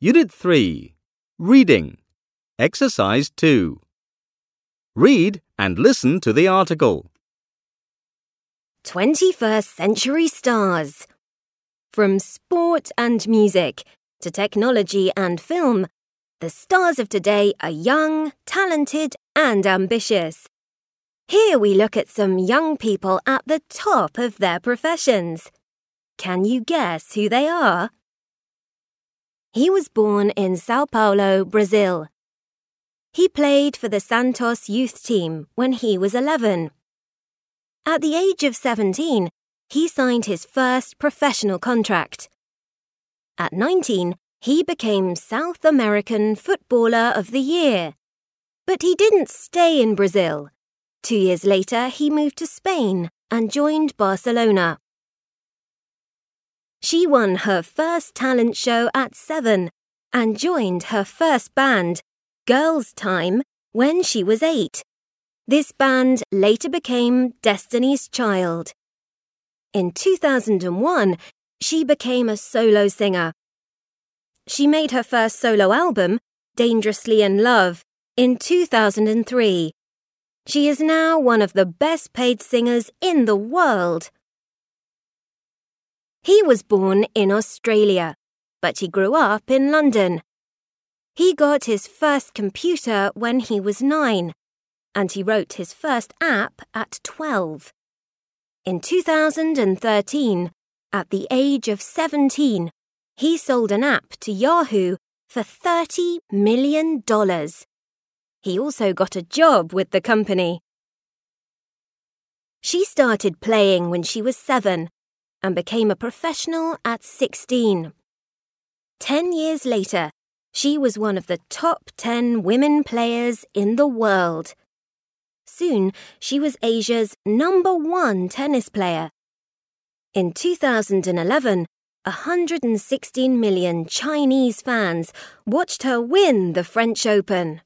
Unit 3 Reading Exercise 2 Read and listen to the article. 21st Century Stars. From sport and music to technology and film, the stars of today are young, talented, and ambitious. Here we look at some young people at the top of their professions. Can you guess who they are? He was born in Sao Paulo, Brazil. He played for the Santos youth team when he was 11. At the age of 17, he signed his first professional contract. At 19, he became South American Footballer of the Year. But he didn't stay in Brazil. Two years later, he moved to Spain and joined Barcelona. She won her first talent show at seven and joined her first band, Girls' Time, when she was eight. This band later became Destiny's Child. In 2001, she became a solo singer. She made her first solo album, Dangerously in Love, in 2003. She is now one of the best paid singers in the world. He was born in Australia, but he grew up in London. He got his first computer when he was nine, and he wrote his first app at 12. In 2013, at the age of 17, he sold an app to Yahoo for $30 million. He also got a job with the company. She started playing when she was seven and became a professional at 16. Ten years later, she was one of the top 10 women players in the world. Soon, she was Asia's number one tennis player. In 2011, 116 million Chinese fans watched her win the French Open.